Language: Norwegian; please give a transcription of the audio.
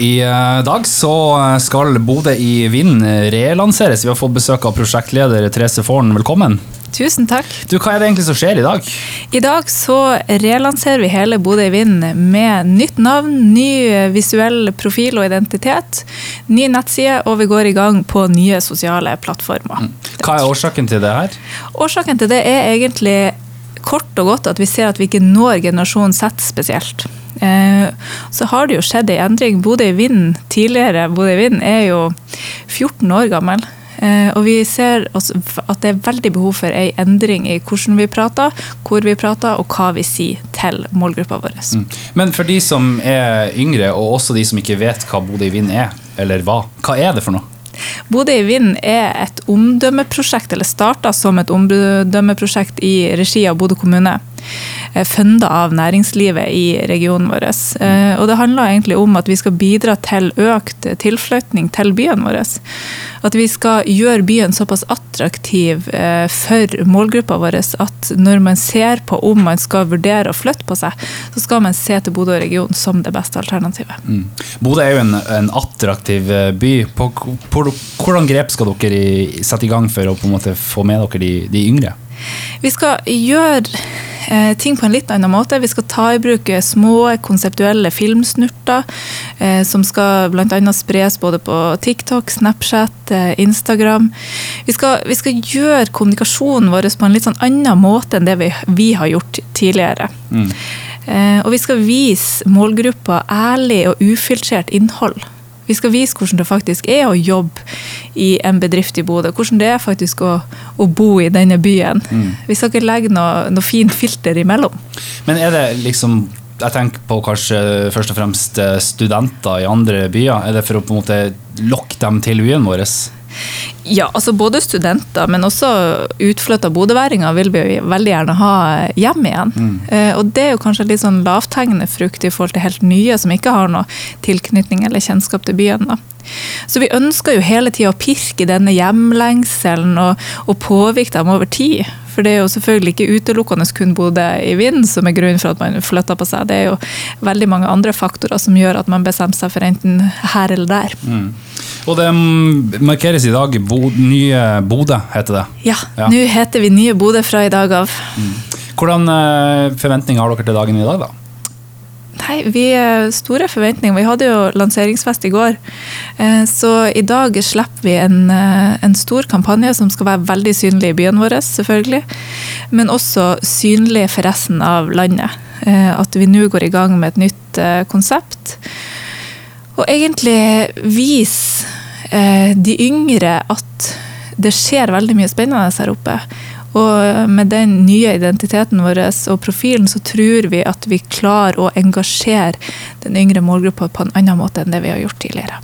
I eh, dag så eh, skal Bodø i vind relanseres. Vi har fått besøk av prosjektleder Therese Forn. Velkommen. Tusen takk. Du, Hva er det egentlig som skjer i dag? I dag så relanserer vi hele Bodø i vind med nytt navn, ny visuell profil og identitet, ny nettside, og vi går i gang på nye sosiale plattformer. Hva er årsaken til det her? Årsaken til det er egentlig kort og godt at vi ser at vi ikke når generasjon Z spesielt. Eh, så har det jo skjedd en endring. Bodø i Vind tidligere Bodø i er jo 14 år gammel. Eh, og vi ser at det er veldig behov for ei endring i hvordan vi prater, hvor vi prater og hva vi sier til målgruppa vår. Mm. Men for de som er yngre, og også de som ikke vet hva Bodø i Vind er, eller hva, hva er det for noe? Bodø i Vind er et omdømmeprosjekt, eller starta som et omdømmeprosjekt i regi av Bodø kommune. Eh, funda av næringslivet i regionen vår. Eh, og det handler egentlig om at vi skal bidra til økt tilflytning til byen vår. At vi skal gjøre byen såpass attraktiv eh, for målgruppa vår at når man ser på om man skal vurdere å flytte på seg, så skal man se til Bodø region som det beste alternativet. Mm. Bodø er jo en, en attraktiv by. På, på, hvordan grep skal dere sette i gang for å på en måte få med dere de, de yngre? Vi skal gjøre ting på en litt annen måte. Vi skal ta i bruk eh, små konseptuelle filmsnurter eh, som skal bl.a. spres både på TikTok, Snapchat, Instagram. Vi skal, vi skal, gjøre kommunikasjonen vår på en litt sånn annen måte enn det vi, vi har gjort tidligere. Mm. Og vi skal vise målgruppa ærlig og ufiltrert innhold. Vi skal vise hvordan det faktisk er å jobbe i en bedrift i Bodø. Hvordan det er faktisk å, å bo i denne byen. Mm. Vi skal ikke legge noe, noe fint filter imellom. Men er det liksom jeg tenker på kanskje først og fremst eh, studenter i andre byer. Er det for å på en måte lokke dem til byen vår? Ja, altså både studenter, men også utflytta bodøværinger vil vi veldig gjerne ha hjem igjen. Mm. Eh, og det er jo kanskje litt sånn lavthengende frukt i forhold til helt nye som ikke har noe tilknytning eller kjennskap til byen. da. Så vi ønsker jo hele tida å pirke denne hjemlengselen og, og påvirke dem over tid. For det er jo selvfølgelig ikke utelukkende kun Bodø i vind som er grunnen for at man flytter på seg. Det er jo veldig mange andre faktorer som gjør at man bestemmer seg for enten her eller der. Mm. Og det markeres i dag Bo, Nye Bodø, heter det? Ja, ja. nå heter vi Nye Bodø fra i dag av. Mm. Hvordan eh, forventninger har dere til dagen i dag, da? Nei, vi har store forventninger. Vi hadde jo lanseringsfest i går. Eh, så i dag slipper vi en, eh, en, stor kampanje som skal være veldig synlig i byen vår, selvfølgelig. Men også synlig for resten av landet. Eh, at vi nå går i gang med et nytt konsept. Og egentlig vise de yngre at det skjer veldig mye spennende her oppe. Og med den nye identiteten vår og profilen, så tror vi at vi klarer å engasjere den yngre målgruppa på en annen måte enn det vi har gjort tidligere.